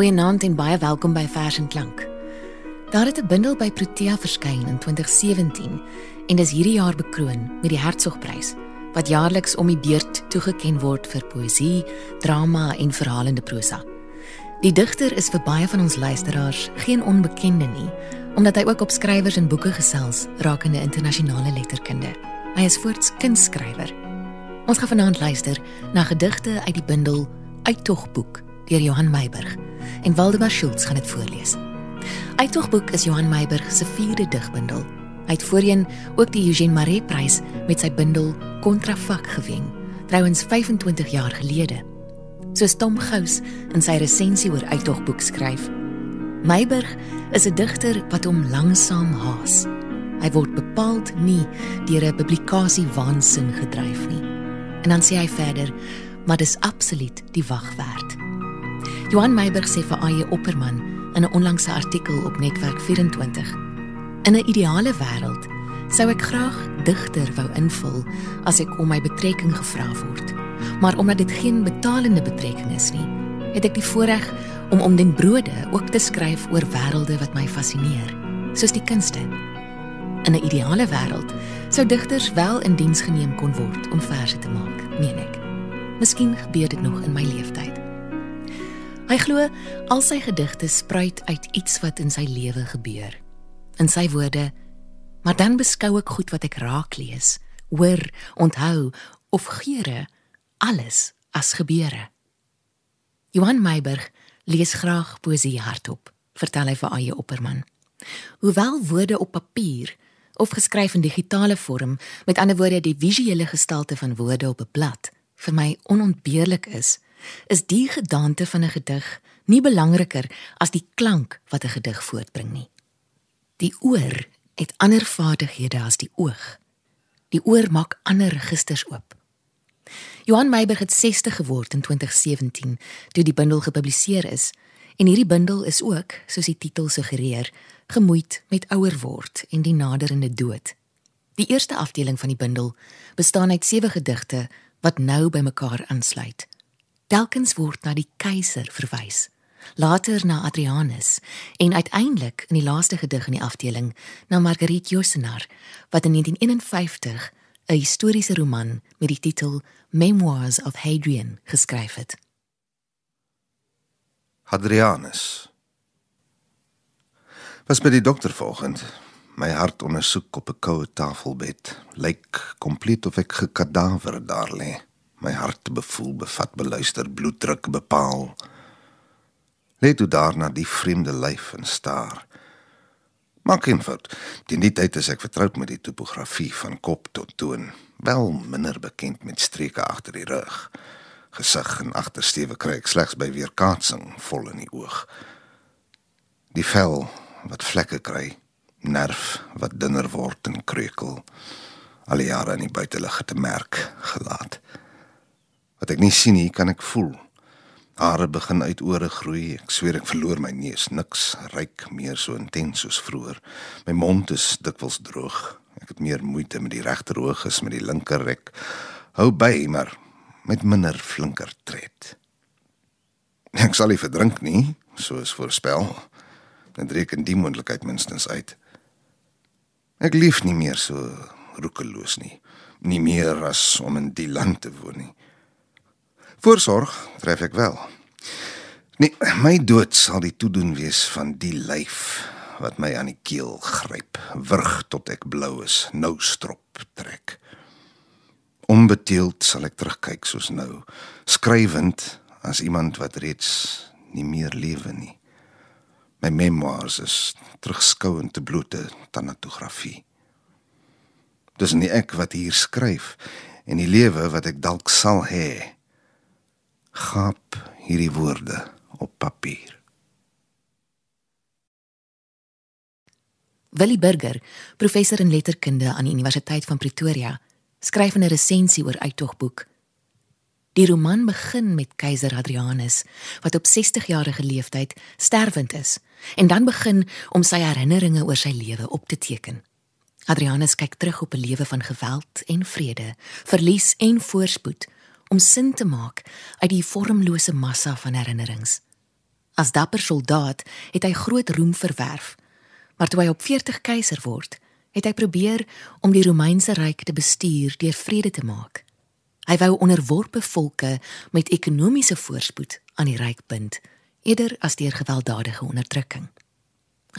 Goeienaand en baie welkom by Vers en Klank. Daar het 'n bundel by Protea verskyn in 2017 en dis hierdie jaar bekroon met die Hertzogprys wat jaarliks om die beurt toegeken word vir poësie, drama en verhalende prosa. Die digter is vir baie van ons luisteraars geen onbekende nie, omdat hy ook op skrywers en boeke gesels rakende internasionale letterkunde. Hy is voorts kunsskrywer. Ons gaan vanaand luister na gedigte uit die bundel Uittogboek deur Johan Meiburg en Waldemar Schultz gaan dit voorlees. Uittogboek is Johan Meiburg se vierde digbundel. Hy het voorheen ook die Eugene Maree Prys met sy bundel Kontrafak gewen, trouens 25 jaar gelede. Soos Tom Gous in sy resensie oor Uittogboek skryf, Meiburg is 'n digter wat hom langsaam haas. Hy word bepaald nie deur 'n publikasie waansin gedryf nie. En dan sê hy verder, maar dis absoluut die wag werd. Johan Meiburg sê vir Aye Opperman in 'n onlangse artikel op Netwerk 24. In 'n ideale wêreld sou ek graag digter wou invul as ek om my betrekking gevra word. Maar omdat dit geen betalende betrekking is nie, het ek die voorreg om om den brode ook te skryf oor wêrelde wat my fascineer, soos die kunste. In 'n ideale wêreld sou digters wel in diens geneem kon word om verse te maak, meen ek. Miskien gebeur dit nog in my lewenstyd. Hy glo al sy gedigte spruit uit iets wat in sy lewe gebeur. In sy woorde: "Maar dan beskou ek goed wat ek raak lees, hoor, onthou of geure alles as gebeure." Johan Meiburg lees graag poesie hardop, vertel hy vir Aye Opperman. Hoewel woorde op papier of geskryf in digitale vorm, met ander woorde die visuele gestalte van woorde op 'n blad, vir my onontbeerlik is, is die gedagte van 'n gedig nie belangriker as die klank wat 'n gedig voortbring nie. Die oor het ander vaardighede as die oog. Die oor maak ander registers oop. Johan Meiberg het 60 geword in 2017 toe die bundel gepubliseer is en hierdie bundel is ook, soos die titel suggereer, gemoeid met ouer word en die naderende dood. Die eerste afdeling van die bundel bestaan uit sewe gedigte wat nou by mekaar aansluit. Telkens word na die keiser verwys, later na Adrianus en uiteindelik in die laaste gedig in die afdeling na Marguerite Yourcenar wat in 1951 'n historiese roman met die titel Memoirs of Hadrian geskryf het. Adrianus Was by die dokter vanoggend. My hart ondersoek op 'n koue tafelbed. Lyk kompleet of ek gekadaver daar lê my hart bevoel, bevat, beluister, bloeddruk bepaal. Let toe daarna die vreemde lyf en staar. Maak geen fout. Teen die tyd is ek vertroud met die topografie van kop tot toon, wel minder bekend met streke agter die rug. Gesig en agtersteewe kry ek slegs by weerkaatsing vol in die oog. Die vel wat vlekke kry, nerf wat dunner word en kreukel. Al die jare in die buitelug te merk gelaat. Wat ek nie sien nie, kan ek voel. Hare begin uit ore groei. Ek sweer ek verloor my neus. Niks ryk meer so intens soos vroeër. My mond is dikwels droog. Ek het meer moeite met die regter oog as met die linker rek. Hou by, maar met minder flinker tred. Ek sal nie verdrink nie, soos voorspel. Dan reken die moontlikheid minstens uit. Ek lief nie meer so roekeloos nie. Nie meer as om in die land te woon nie. Voorsorg tref ek wel. Nee, my dood sal die toedoen wees van die lyf wat my aan die keel gryp, wurg tot ek blou is, nou strop trek. Onbeteeld sal ek terugkyk soos nou, skrywend as iemand wat reeds nie meer lewe nie. My memoirs is terugskouend te blote tanatografie. Dis nie ek wat hier skryf en die lewe wat ek dalk sal hê gaap hierdie woorde op papier. Willie Burger, professor in letterkunde aan die Universiteit van Pretoria, skryf 'n resensie oor Uittogboek. Die roman begin met keiser Hadrianus wat op 60 jarige leeftyd sterwend is en dan begin om sy herinneringe oor sy lewe op te teken. Hadrianus kyk terug op 'n lewe van geweld en vrede, verlies en voorspoed om sin te maak uit die vormlose massa van herinnerings. As dapper soldaat het hy groot roem verwerf. Maar toe hy op 40 keiser word, het hy probeer om die Romeinse ryk te bestuur deur vrede te maak. Hy wou onderworpe volke met ekonomiese voorspoed aan die ryk bind, eerder as deur gewelddadige onderdrukking.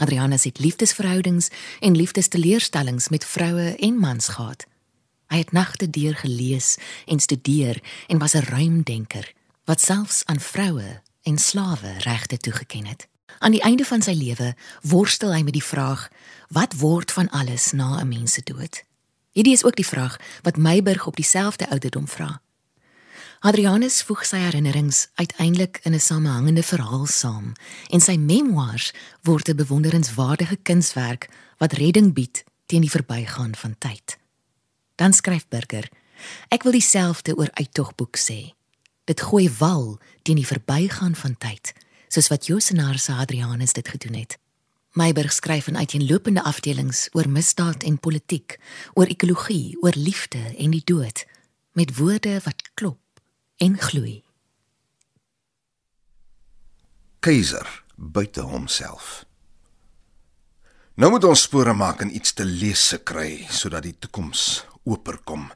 Adrianus het liefdesverhoudings en liefdesteleurstellings met vroue en mans gehad. Hy het nagte deur gelees en studeer en was 'n ruimdenker wat selfs aan vroue en slawe regte toegeken het. Aan die einde van sy lewe worstel hy met die vraag: Wat word van alles na 'n mens se dood? Hierdie is ook die vraag wat Meiburg op dieselfde ouderdom vra. Adrianus voeg sy herinnerings uiteindelik in 'n samehangende verhaal saam en sy memoirs word 'n bewonderenswaardige kunswerk wat redding bied teen die verbygaan van tyd. Dan skryf Burger: Ek wil dieselfde oor uittogboek sê. Dit gooi wal teen die verbygaan van tyd, soos wat Josenaar se Adrianus dit gedoen het. Meiberg skryf in uiteenlopende afdelings oor misdaad en politiek, oor ekologie, oor liefde en die dood, met woorde wat klop en gloei. Keiser buite homself. Nou moet ons spore maak en iets te lees se kry sodat die toekoms oper kom.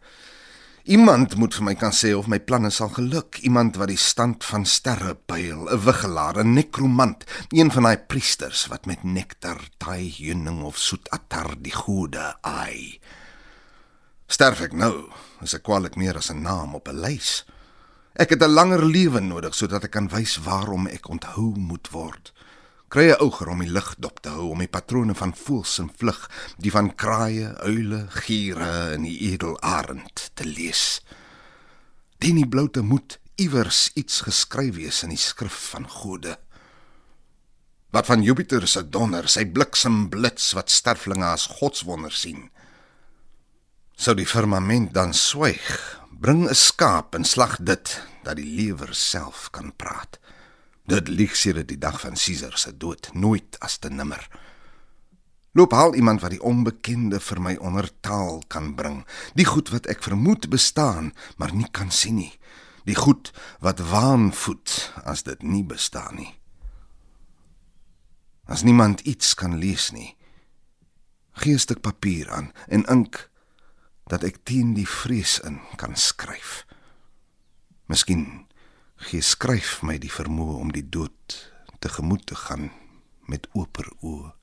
Iemand moet vir my kan sê of my planne sal geluk. Iemand wat die stand van sterre pyl, 'n wiggelaar, 'n nekromant, een van daai priesters wat met nektar, taai heuning of soet attar die goeie ai. Sterf ek nou, is ek kwaliek meer as 'n naam op 'n lys. Ek het 'n langer lewe nodig sodat ek kan wys waarom ek onthou moet word kry 'n ouer om die lig dop te hou om die patrone van voëls en vlug, die van kraaie, uile, giere en die edelarend te lees. Dien die bloute moed iewers iets geskryf wees in die skrif van gode. Wat van Jupiter se donder, sy bliksem blits wat sterflinge as godswonder sien. Sou die firmament dan swyg, bring 'n skaap en slag dit dat die lewer self kan praat. Dit lieg sedert die dag van Caesar se dood, nooit as te nimmer. Loop haal iemand wat die onbekende vir my onder taal kan bring, die goed wat ek vermoed bestaan, maar nie kan sien nie. Die goed wat waanvoet as dit nie bestaan nie. As niemand iets kan lees nie, gee 'n stuk papier aan en ink dat ek teen die vrees in kan skryf. Miskien gee skryf my die vermoë om die dood tegemoet te gaan met oop oë.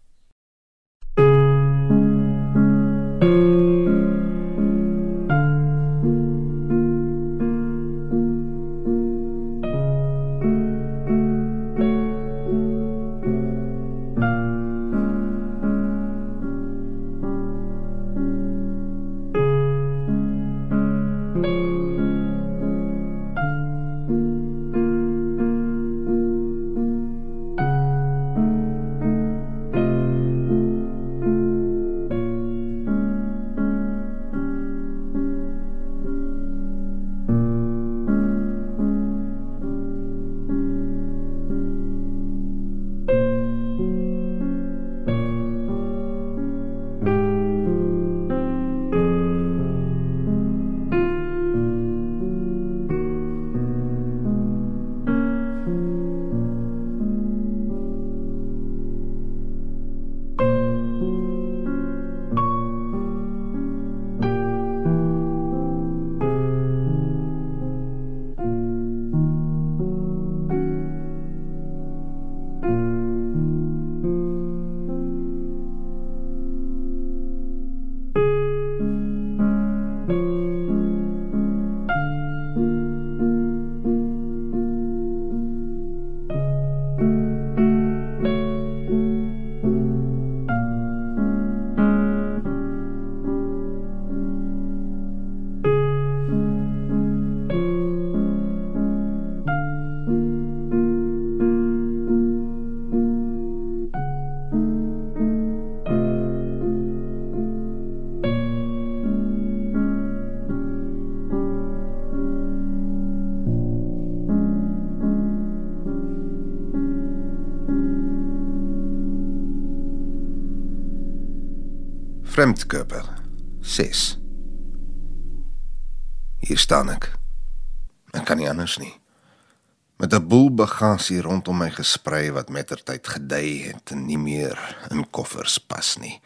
Fremdkörper 6 Hier staan ek. Ek kan nie anders nie. met 'n boel bagasie rondom my gesprei wat mettertyd gedei het en nie meer in koffers pas nie.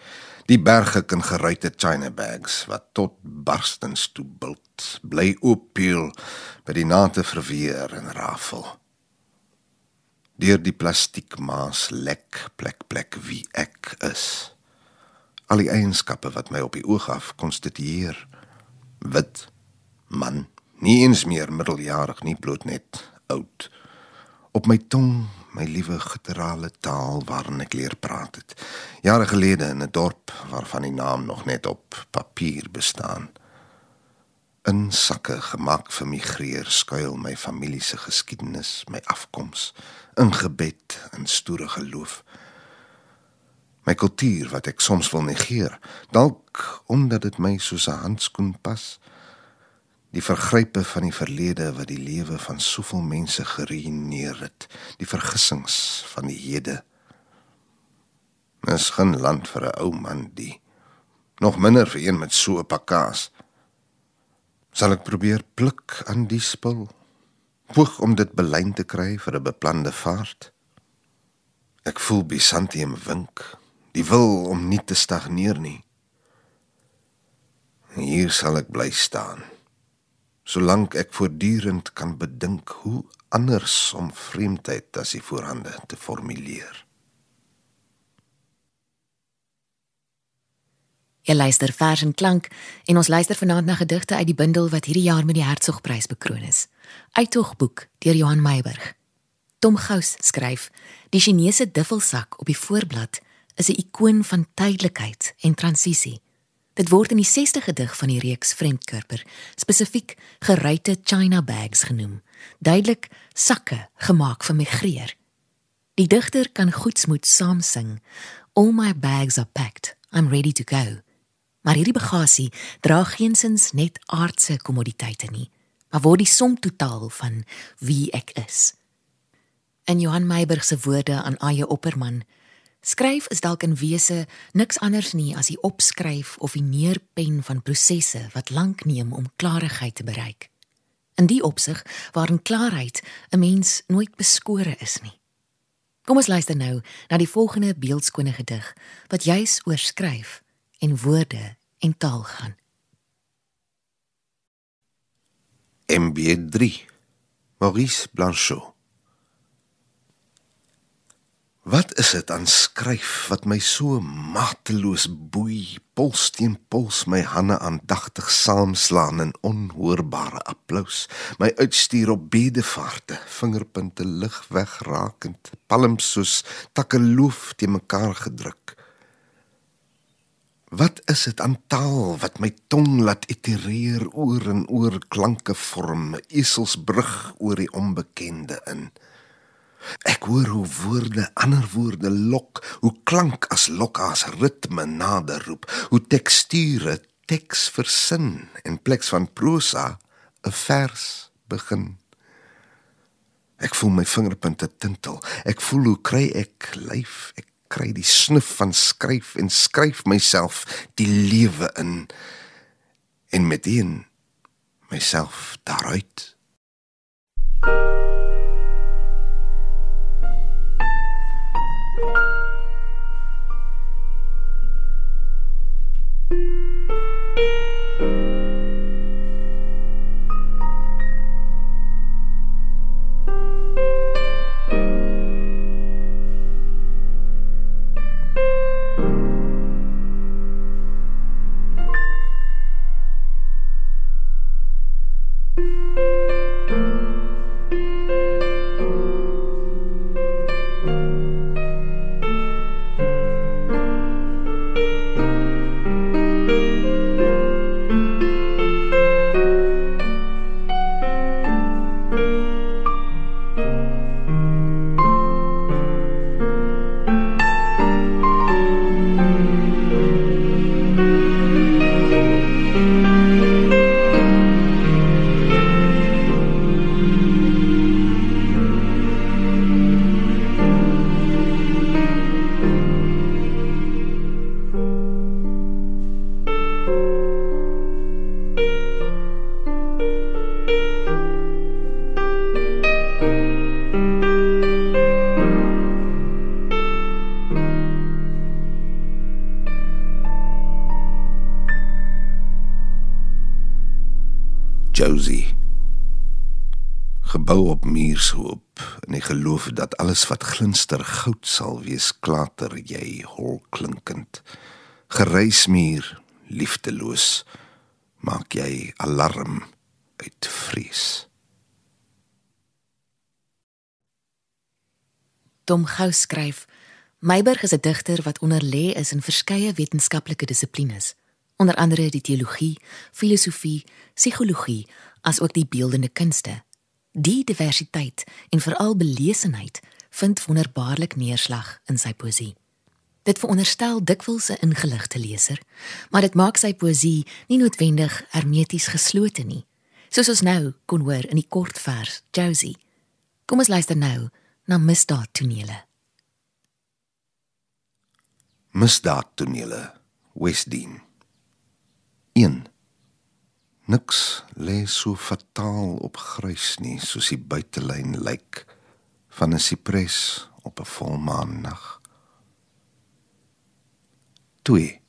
Die berge kan geruite china bags wat tot barstens toe bult, bly ooppeel by die nate verweer en rafel. Deur die plastiek maas lek plek plek wie ek is. Al die eienskappe wat my op die oog af konstitueer. Wit man, nie eens meer middeljarig nie, bloot net oud. Op my tong, my liewe gutturale taal waarin ek leer praat het. Jare gelede in 'n dorp waarvan die naam nog net op papier bestaan. In sakke gemaak vir migreer skuil my familie se geskiedenis, my afkoms, ingebed in stoere geloof. My kultuur wat ek soms wil negeer, dalk omdat dit my soos 'n handskoen pas die vergrype van die verlede wat die lewe van soveel mense geruïneer het, die vergissings van die hede. Is geen land vir 'n ou man die nog minder vir een met so 'n pakkaas. Sal ek probeer pluk aan die spul, poog om dit belyn te kry vir 'n beplande vaart. Ek voel Byzantium wink, die wil om nie te stagneer nie. Hier sal ek bly staan solank ek voortdurend kan bedink hoe anders om vreemdheid as die voorhande te formuleer. Jy luister vers en klank en ons luister vanaand na gedigte uit die bundel wat hierdie jaar met die Hertzogprys bekroon is. Uittogboek deur Johan Meiburg. Tom Gous skryf: Die Chinese duffelsak op die voorblad is 'n ikoon van tydelikheid en transisie. Dit word in die 60 gedig van die reeks Vreemdkörper spesifiek geruite china bags genoem, duidelik sakke gemaak vir migreer. Die digter kan goedsmoed saam sing. All my bags are packed. I'm ready to go. Maar hierdie bagasie dra geensins net aardse kommoditeite nie, maar word die som totaal van wie ek is. In Johan Meiburg se woorde aan Aye Opperman Skryf is dalk in wese niks anders nie as die opskryf of die neerpen van prosesse wat lank neem om klarigheid te bereik. In die opsig waarin klarheid 'n mens nooit beskore is nie. Kom ons luister nou na die volgende beeldskone gedig wat juis oor skryf en woorde en taal gaan. MB3 Maurice Blanchot Wat is dit aan skryf wat my so mateloos boei, pols teen pols my hande aandagtig saamslaan in onhoorbare applous, my uitstuur op bedevaarte, vingerpunte lig wegrakend, palms soos takke loof te mekaar gedruk. Wat is dit aan taal wat my tong laat itereer oor en oor klanke vorm, eselsbrug oor die onbekende in? Ek hoor hoe woorde ander woorde lok, hoe klank as lokkas ritme nader roep, hoe teksture teks versin en pleks van prosa 'n vers begin. Ek voel my vingerpunte tintel. Ek voel hoe kry ek lyf, ek kry die snuf van skryf en skryf myself die lewe in en met een myself daaruit. bou glinster goud sal wees klater jy hol klinkend. Gereismuur liefdeloos maak jy alarm uit vrees. Tom Gou skryf Meiberg is 'n digter wat onderlê is in verskeie wetenskaplike dissiplines onder andere die teologie, filosofie, psigologie asook die beeldende kunste. Die diversiteit en veral belesenheid vind wonderbaarlik neerslag in sy poësie. Dit veronderstel dikwels 'n ingeligte leser, maar dit maak sy poësie nie noodwendig hermeties geslote nie, soos ons nou kon hoor in die kort vers Josie. Kom ons luister nou na Misdaad tonele. Misdaad tonele Westdene 1 Niks lê so fataal op grys nie soos die buitelyn lyk van 'n sipres op 'n volmaan nag. 2.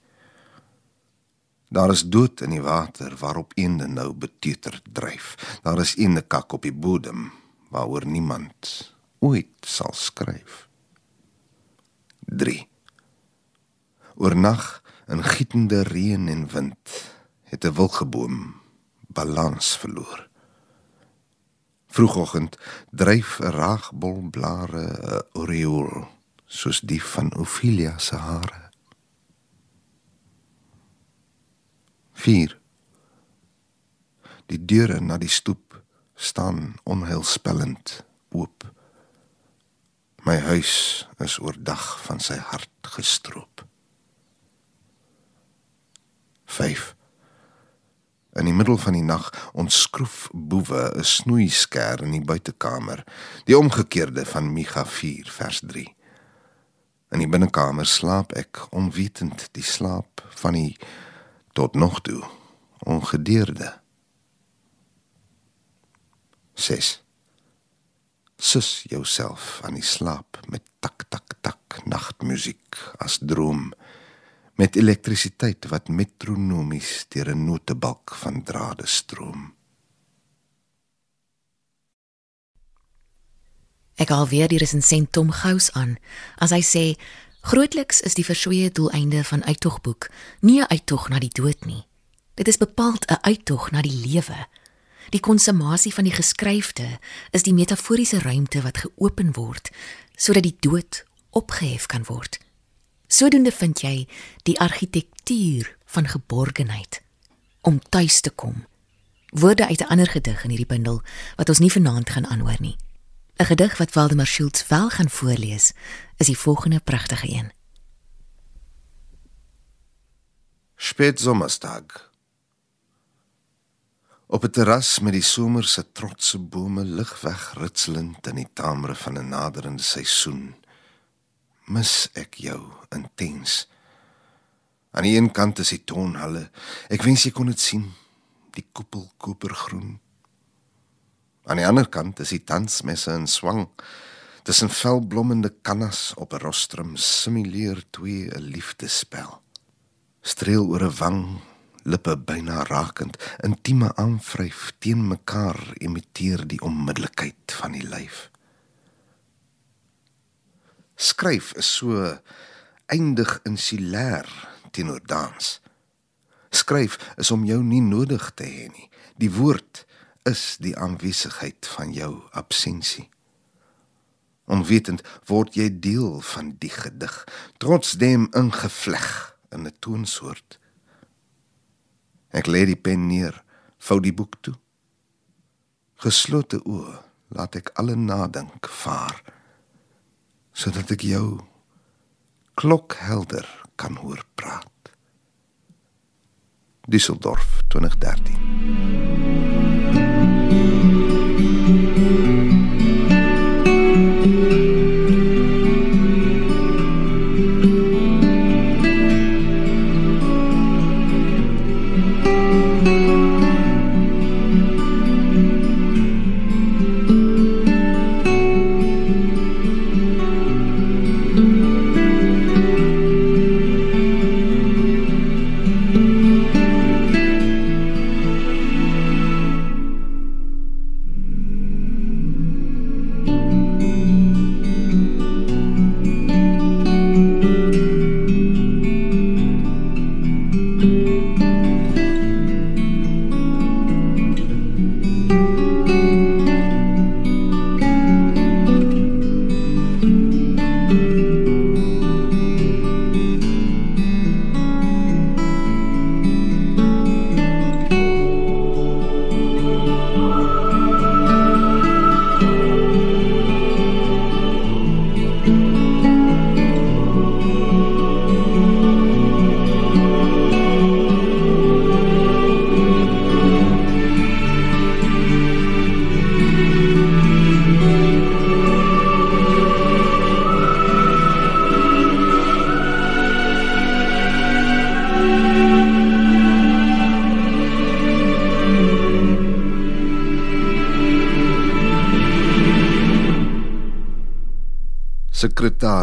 Daar is dood in die water waarop eende nou beteter dryf. Daar is eende kak op die bodem waaroor niemand ooit sal skryf. 3. Oornag in gietende reën en wind het 'n wilgeboom balans verloor. Vroegoggend dryf 'n raagbol blare 'n aureool soos die van Ophelia se hare. 4 Die deure na die stoep staan onheilspellend oop. My huis is oordag van sy hart gestroop. 5 In die middel van die nag ontskroef boewe 'n snoeisker in die buitekamer, die omgekeerde van Micha 4 vers 3. In die binnekamer slaap ek onwetend die slaap van die tot nog toe ongedeerde. 6. Sus jouself aan die slaap met tak tak tak nagtmusiek as droom met elektrisiteit wat metronomies deur 'n notebalk van drade stroom. Ek al weer die resensent Tom Gous aan as hy sê grootliks is die versweie doeleinde van uittogboek nie 'n uittog na die dood nie. Dit is bepaald 'n uittog na die lewe. Die konsumasie van die geskryfte is die metaforiese ruimte wat geopen word sodat die dood opgehef kan word. Sodoende vind jy die argitektuur van geborgenheid om tuis te kom. Woorde uit 'n ander gedig in hierdie bundel wat ons nie vanaand gaan aanhoor nie. 'n Gedig wat Waldemar Schultz wel gaan voorlees, is die volgende pragtige een. Spätsommerstag. Op 'n terras met die somer se trotse bome lig weg ritselend in die tamere van 'n naderende seisoen mis ek jou intens. Aan die een kant is die tonhalle. Ek wens jy kon dit sien, die koepel kopergroen. Aan die ander kant is die dansmesse in swang. Tussen velblommende kannas op 'n rostrum simuleer twee 'n liefdespel. Streel oor 'n wang, lippe byna rakend, intieme aanvryf teen mekaar imiteer die onmiddellikheid van die lyf skryf is so eindig insulêr teenoor dans. Skryf is om jou nie nodig te hê nie. Die woord is die aanwesigheid van jou absensie. Onwetend word jy deel van die gedig, trotsdem ingevleg in 'n toonsoort. Ek lê die pen neer, vou die boek toe. Geslote oë laat ek alle nadink vaar sodat ek jou klokhelder kan hoor praat. Düsseldorf 2013.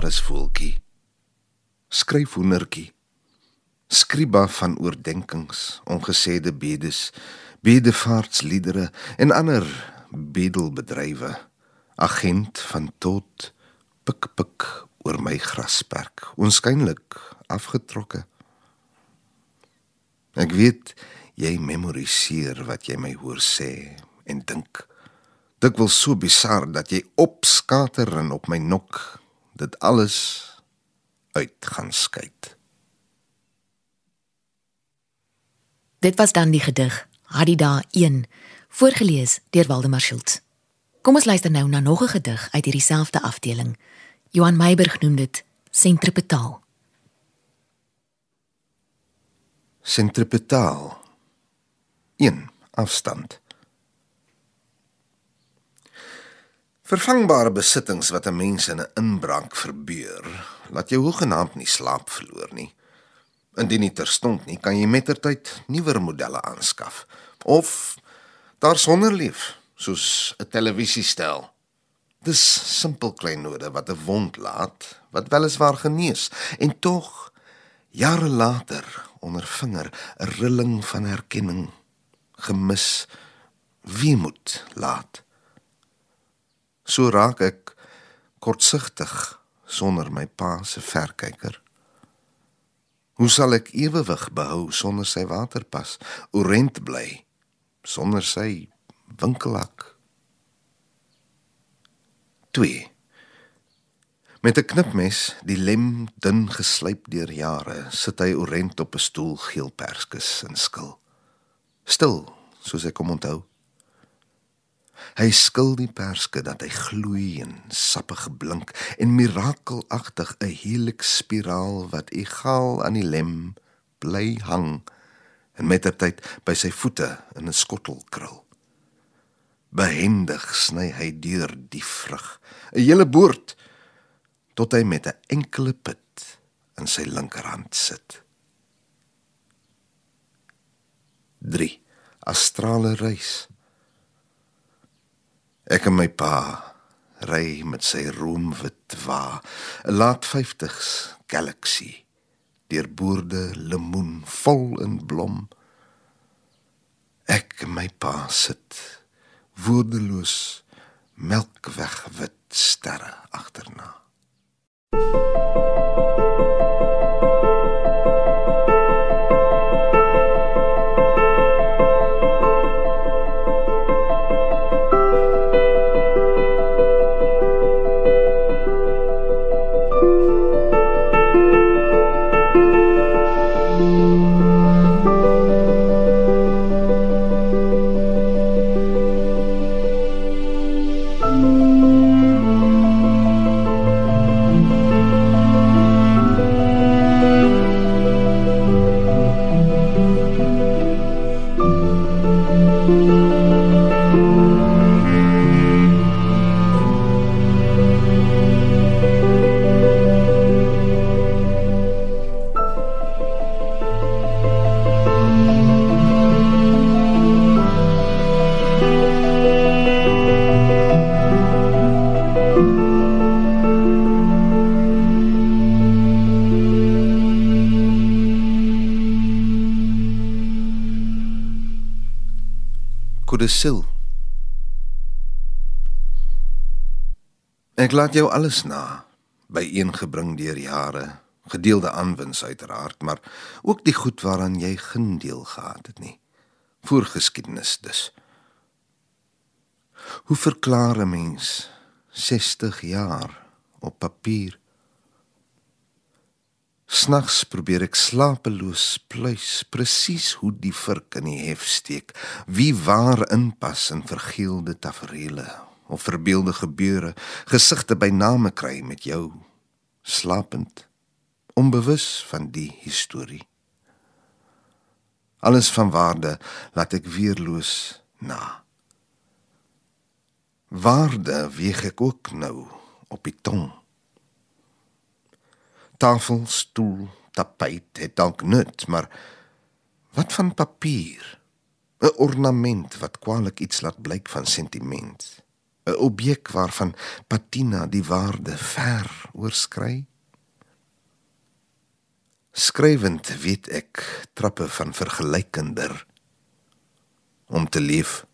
Sekretaris voeltjie. Skryf hoendertjie. Skriba van oordenkings, ongesêde bedes, bedevaartsliedere en ander bedelbedrywe. Agent van tot pik pik oor my grasperk, onskynlik afgetrokke. Ek weet jy memoriseer wat jy my hoor sê en dink. Dit wil so bizar dat jy opskater en op my nok dit alles uit gaan skyt. Dit was dan die gedig Hadida 1, voorgeles deur Waldemar Schultz. Kom ons luister nou na nog 'n gedig uit hierdie selfde afdeling. Johan Meiburg noem dit sentripetaal. Sentripetaal 1 afstand. Vervangbare besittings wat 'n mens in 'n inbraak verbeur, laat jou hoegenaamd nie slaap verloor nie. Indien nie terstond nie, kan jy mettertyd nuwer modelle aanskaf of daarsonder leef, soos 'n televisiestel. Dis simpel kleinode wat 'n wond laat, wat weliswaar genees en tog jare later onder vinger 'n rilling van herkenning gemis weemoed laat. So raak ek kortsigtig sonder my pa se verkyker. Hoe sal ek ewewig behou sonder sy waterpas, orent bly sonder sy winkelhak? 2 Met 'n knipmes, die lem dun geslyp deur jare, sit hy orent op 'n stoel geel perskes en skil stil soos ek hom onthou. Hy skil die perske dat hy gloei en sappig blink en mirakelagtig 'n helix spiraal wat egaal aan die lem bly hang en mettertyd by sy voete in 'n skottel krul. Behendig sny hy deur die vrug, 'n hele boord tot hy met 'n enkele pit in sy linkerhand sit. 3 astrale reis ek en my pa ry met sy roomwit wa 'n laat 50s galaxy deur boorde lemoen vol in blom ek en my pa sit woordeloos melkweg wit sterre agterna. Laat jou alles na, byeengebring deur jare, gedeelde aanwins uiteraard, maar ook die goed waaraan jy geen deel gehad het nie. Voorgeskiedenis dus. Hoe verklaar 'n mens 60 jaar op papier? Snags probeer ek slapeloos pluis presies hoe die vurk in die hef steek, wie waar inpas in vergeelde tafereele of verbeelde gebeure, gesigte by name kry met jou slapend, onbewus van die historie. Alles van waarde laat ek weerloos na. Waarde weeg ek ook nou op die tong tafel, stoel, tapijt het dalk nut, maar wat van papier? 'n Ornament wat kwaliek iets laat blyk van sentiment. 'n objek waarvan patina die waarde ver oorskry. Skrywend weet ek trappe van vergelykender om te leef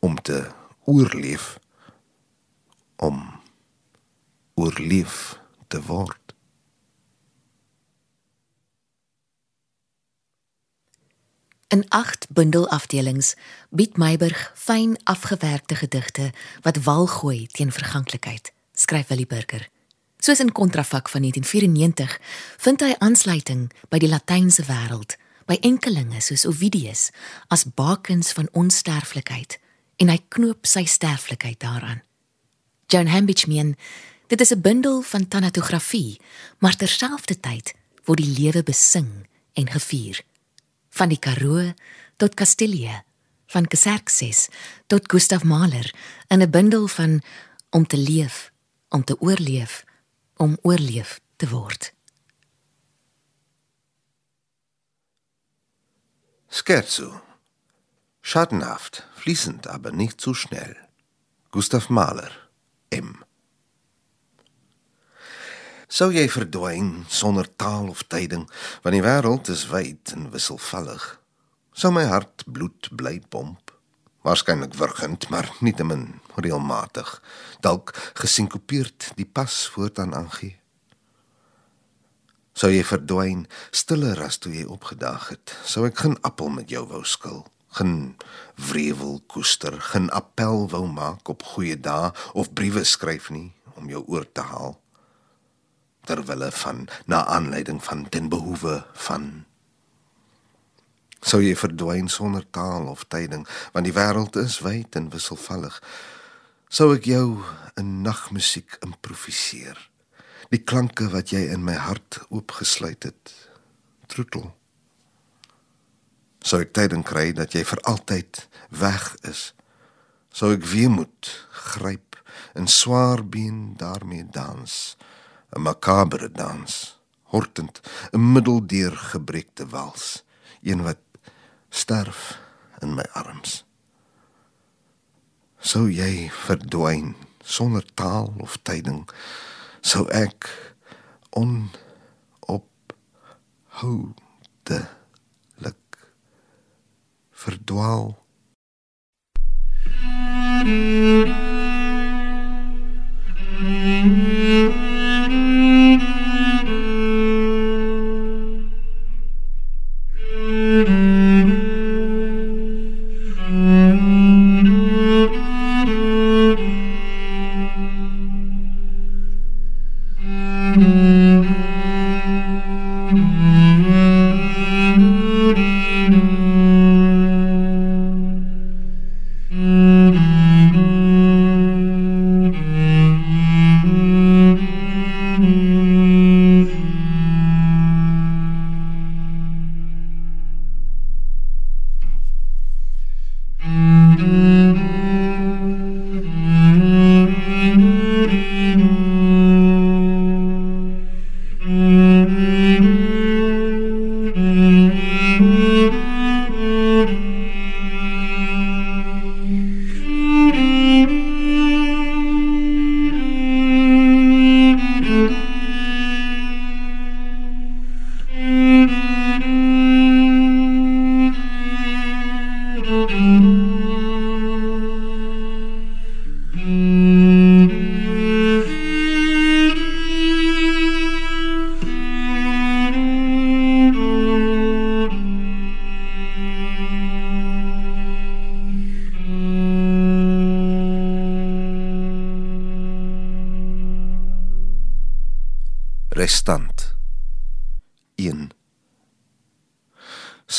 om te oorleef om oorleef te word. In 8 bundelafdelings bied Meiburg fyn afgewerkte gedigte wat wal gooi teen verganklikheid, skryf Willie Burger. Soos in kontrafak van 1994 vind hy aansluiting by die Latynse wêreld, by enkelinge soos Ovidius as bakens van onsterflikheid en hy knoop sy sterflikheid daaraan. John Hambidge meen dit is 'n bundel van tanatografie, maar terselfdertyd word die lewe besing en gevier van die Karoo tot Kastilië, van Xerxes tot Gustav Mahler in 'n bundel van om te leef, om te oorleef, om oorleef te word. Scherzo. Schattenhaft, fließend, aber nicht zu schnell. Gustav Mahler, M. Sou jy verdwyn sonder taal of tyding, want die wêreld is wyd en wisselvallig. Sou my hart bloed bly pomp, waarskynlik wurgend, maar nietemin reëlmatig, dalk gesinkopeerd die pas voortaan aangee. Sou jy verdwyn stiller as toe jy opgedag het, sou ek geen appel met jou wou skil geen wrevel koester, geen appel wou maak op goeie dae of briewe skryf nie om jou oor te haal ter wille van na aanleiding van ten behoewe van. Sou jy verdwyn sonder taal of tyding want die wêreld is wyd en wisselvallig sou ek jou 'n nagmusiek improviseer. Die klanke wat jy in my hart oopgesluit het troetel. Sou ek tyding kry dat jy vir altyd weg is sou ek weer moet gryp en swaar been daarmee dans 'n makabere dans, hortend, 'n middeldeur gebrekte wals, een wat sterf in my arms. Sou jy verdwyn sonder taal of tyding, sou ek on op hou de luk verdwaal. Mm-hmm.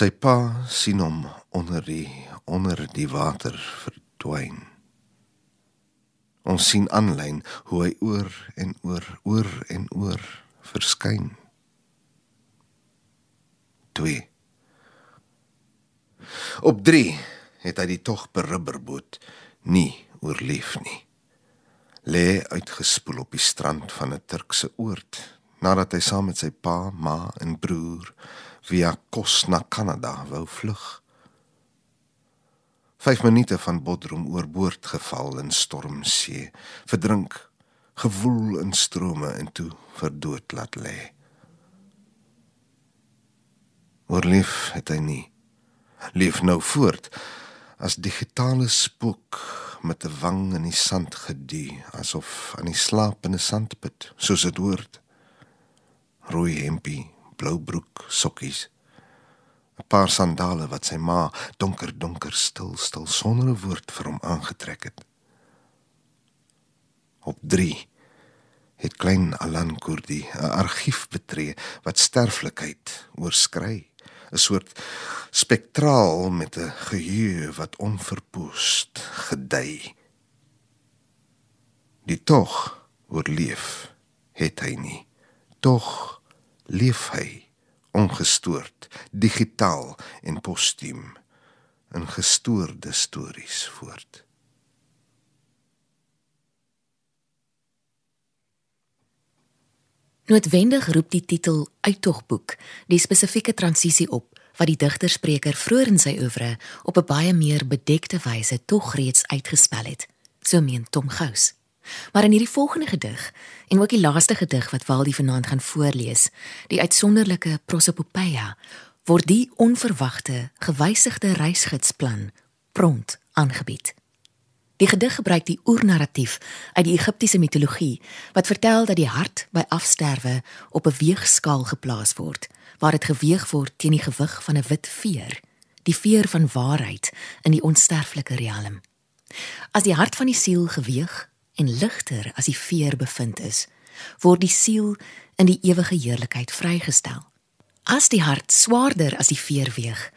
Sy pa sien hom onder die onder die water verdwyn. Ons sien aanlyn hoe hy oor en oor oor en oor verskyn. 2 Op 3 het hy die tog berubberboot nie oorleef nie. Lê uitgespoel op die strand van 'n Turkse oord nadat hy saam met sy pa, ma en broer via Kos na Kanada wou vlug. 5 minute van Bodrum oorboord geval in stormsee, verdrink, gewoel in strome en toe verdood laat lê. Oorleef het hy nie. Leef nou voort as digitale spook met 'n wang in die sand gedie, asof aan die slapende sandput, soos dit hoort. Rooi hempie, blou broek, sokkies. 'n Paar sandale wat sy ma donker donker stil stil sonder 'n woord vir hom aangetrek het. Op 3 het klein Alan Kurdi 'n argief betree wat sterflikheid oorskry 'n soort spektraal met 'n geheue wat onverpoest gedei. Die tog oorleef het hy nie. Tog leef hy ongestoord, digitaal en postuum in gestoorde stories voort. Noodwendig roep die titel Uittogboek die spesifieke transisie op wat die digterspreker vroeër in sy oeuvre op 'n baie meer bedekte wyse tog reeds uitgespel het, so meen Tom Gous. Maar in hierdie volgende gedig en ook die laaste gedig wat Waldie vanaand gaan voorlees, die uitsonderlike Prosopopeia, word die onverwagte, gewysigde reisgidsplan prompt aangebied. Die gedig gebruik die oernarratief uit die Egiptiese mitologie wat vertel dat die hart by afsterwe op 'n weegskaal geplaas word waar dit geweeg word teen die gewig van 'n wit veer, die veer van waarheid in die onsterflike riem. As die hart van die siel geweeg en ligter as die veer bevind is, word die siel in die ewige heerlikheid vrygestel. As die hart swaarder as die veer weeg,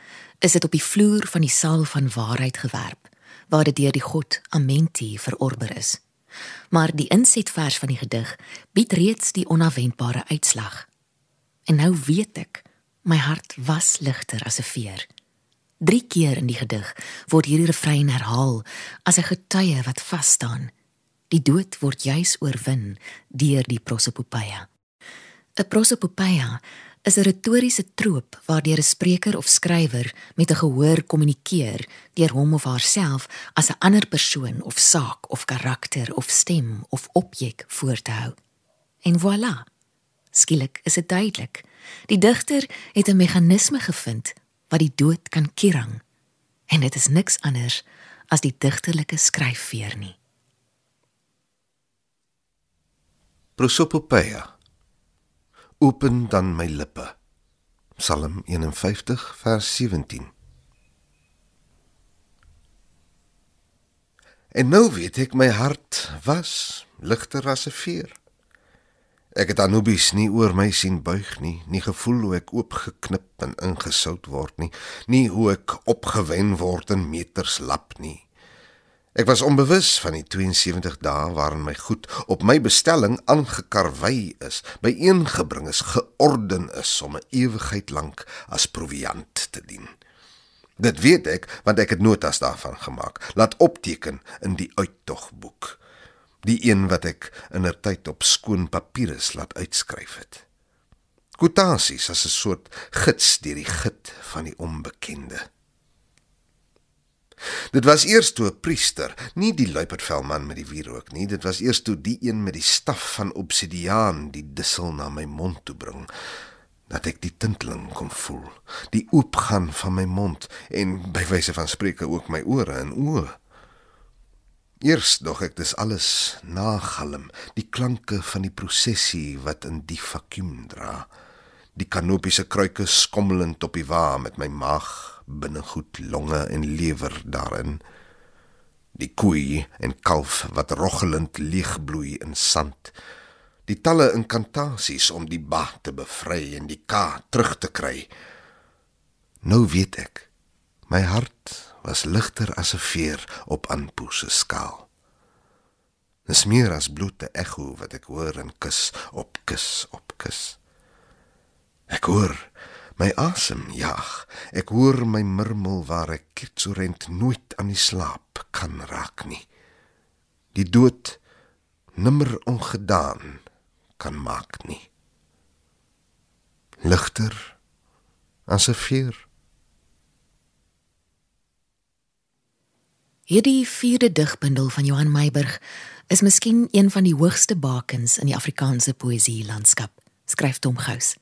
is dit op die vloer van die saal van waarheid gewerp waar dit deur die God Amenti verorber is. Maar die insetvers van die gedig bied reeds die onverwendbare uitslag. En nou weet ek, my hart was ligter as 'n veer. Drie keer in die gedig word hierdie refrein herhaal as 'n getuie wat vas staan. Die dood word juis oorwin deur die prosopopeia. 'n Prosopopeia is 'n retoriese troop waardeur 'n spreker of skrywer met 'n gehoor kommunikeer deur hom of haarself as 'n ander persoon of saak of karakter of stem of objek voor te hou. En voilà. Skielik is dit duidelik. Die digter het 'n meganisme gevind wat die dood kan kirang. En dit is niks anders as die digterlike skryfveer nie. Prosopopeia Open dan my lippe. Psalm 51 vers 17. En nou weet ek my hart was ligter as 'n veer. Ek het Anubis nie oor my sien buig nie, nie gevoel hoe ek oopgeknip en ingesout word nie, nie hoe ek opgewen word in meters lap nie. Ek was onbewus van die 72 dae waarin my goed op my bestelling aangekarwei is, byeengebring is, georden is om 'n ewigheid lank as proviant te dien. Dit weet ek want ek het notas daarvan gemaak, laat opteken in die uittogboek, die een wat ek indertyd op skoon papierus laat uitskryf het. Kwotasies as 'n soort gids deur die git van die onbekende. Dit was eers toe 'n priester, nie die luipervelman met die wierook nie, dit was eers toe die een met die staf van obsidiaan die dissel na my mond toe bring dat ek die tinteling kon voel, die oopgaan van my mond en by wyse van spreuke ook my ore en oë. Eers dog ek dis alles nagalm, die klanke van die prosessie wat in die vakuum dra. Die kanopiese kruike skommelend op die wa met my maag binnegoed, longe en lewer daarin. Die koei en kalf wat roggelend leegbloei in sand. Die talle inkantasies om die ba te bevry en die ka terug te kry. Nou weet ek, my hart was ligter as 'n veer op Anpu se skaal. Dis meer as bloed te ekho wat ek hoor en kus op kus op kus. Ek hoor My asem jag. Ek hoor my murmel waar ek kitsorent nooit aan die slaap kan raak nie. Die dood nimmer ongedaan kan maak nie. Ligter as 'n vuur. Hierdie vierde digbundel van Johan Meiburg is miskien een van die hoogste bakens in die Afrikaanse poësie landskap, skryf Tom Gous.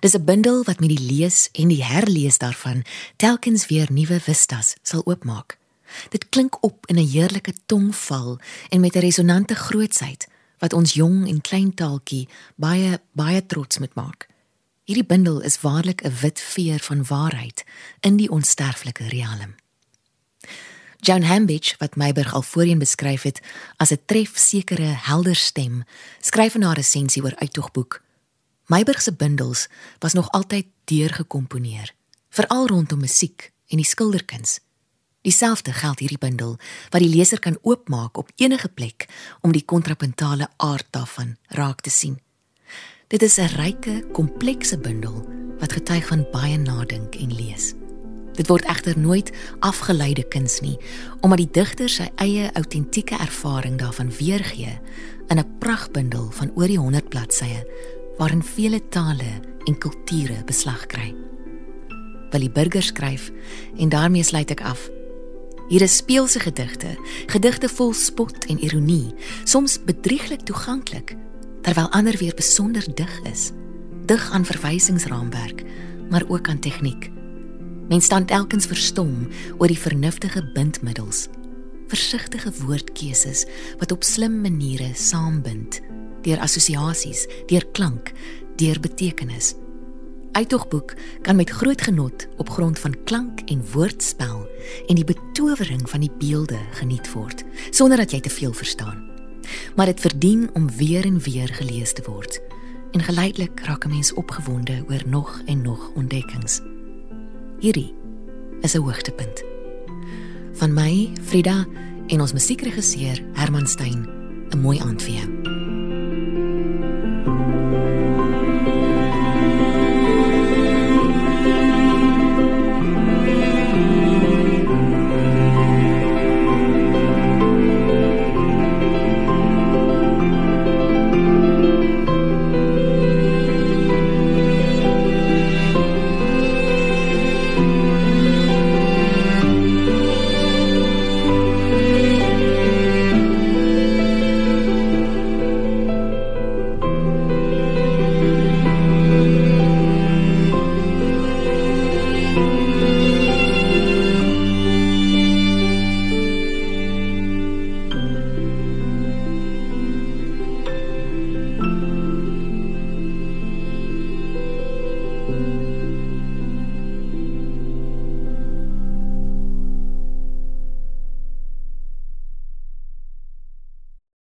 Dis 'n bundel wat met die lees en die herlees daarvan telkens weer nuwe vistas sal oopmaak. Dit klink op in 'n heerlike tongval en met 'n resonante grootsheid wat ons jong en klein taaltjie baie baie trots moet maak. Hierdie bundel is waarlik 'n wit veer van waarheid in die onsterflike riekalm. Joan Hambidge wat Meiberg al voorheen beskryf het as 'n trefsekere helder stem, skryf in haar resensie oor Uittogboek. Meiberg se bundels was nog altyd deurgekomponeer, veral rondom musiek en die skilderkuns. Dieselfde geld hierdie bundel wat die leser kan oopmaak op enige plek om die kontrapuntale aard daarvan raak te sien. Dit is 'n ryke, komplekse bundel wat getuig van baie nadink en lees. Dit word egter nooit afgeleide kuns nie, omdat die digter sy eie autentieke ervaring daarvan weergee in 'n pragbundel van oor die 100 bladsye waarin vele tale en kulture beslag kry. Willie Burger skryf en daarmee sluit ek af. Hier is speelse gedigte, gedigte vol spot en ironie, soms bedrieglik toeganklik, terwyl ander weer besonder dig is. Dig aan verwysingsraamwerk, maar ook aan tegniek. Mens staan telkens verstom oor die vernuftige bindmiddels, versigtige woordkeuses wat op slim maniere saambind deur assosiasies, deur klank, deur betekenis. Uitdogboek kan met groot genot op grond van klank en woordspel en die betowering van die beelde geniet word sonder dat jy te veel verstaan. Maar dit verdien om weer en weer gelees te word. En geleidelik raak 'n mens opgewonde oor nog en nog ontdekkings. Hierdie is 'n hoogtepunt. Van my, Frida en ons musiekregisseur Herman Stein, 'n mooi aand vir jou. Thank you.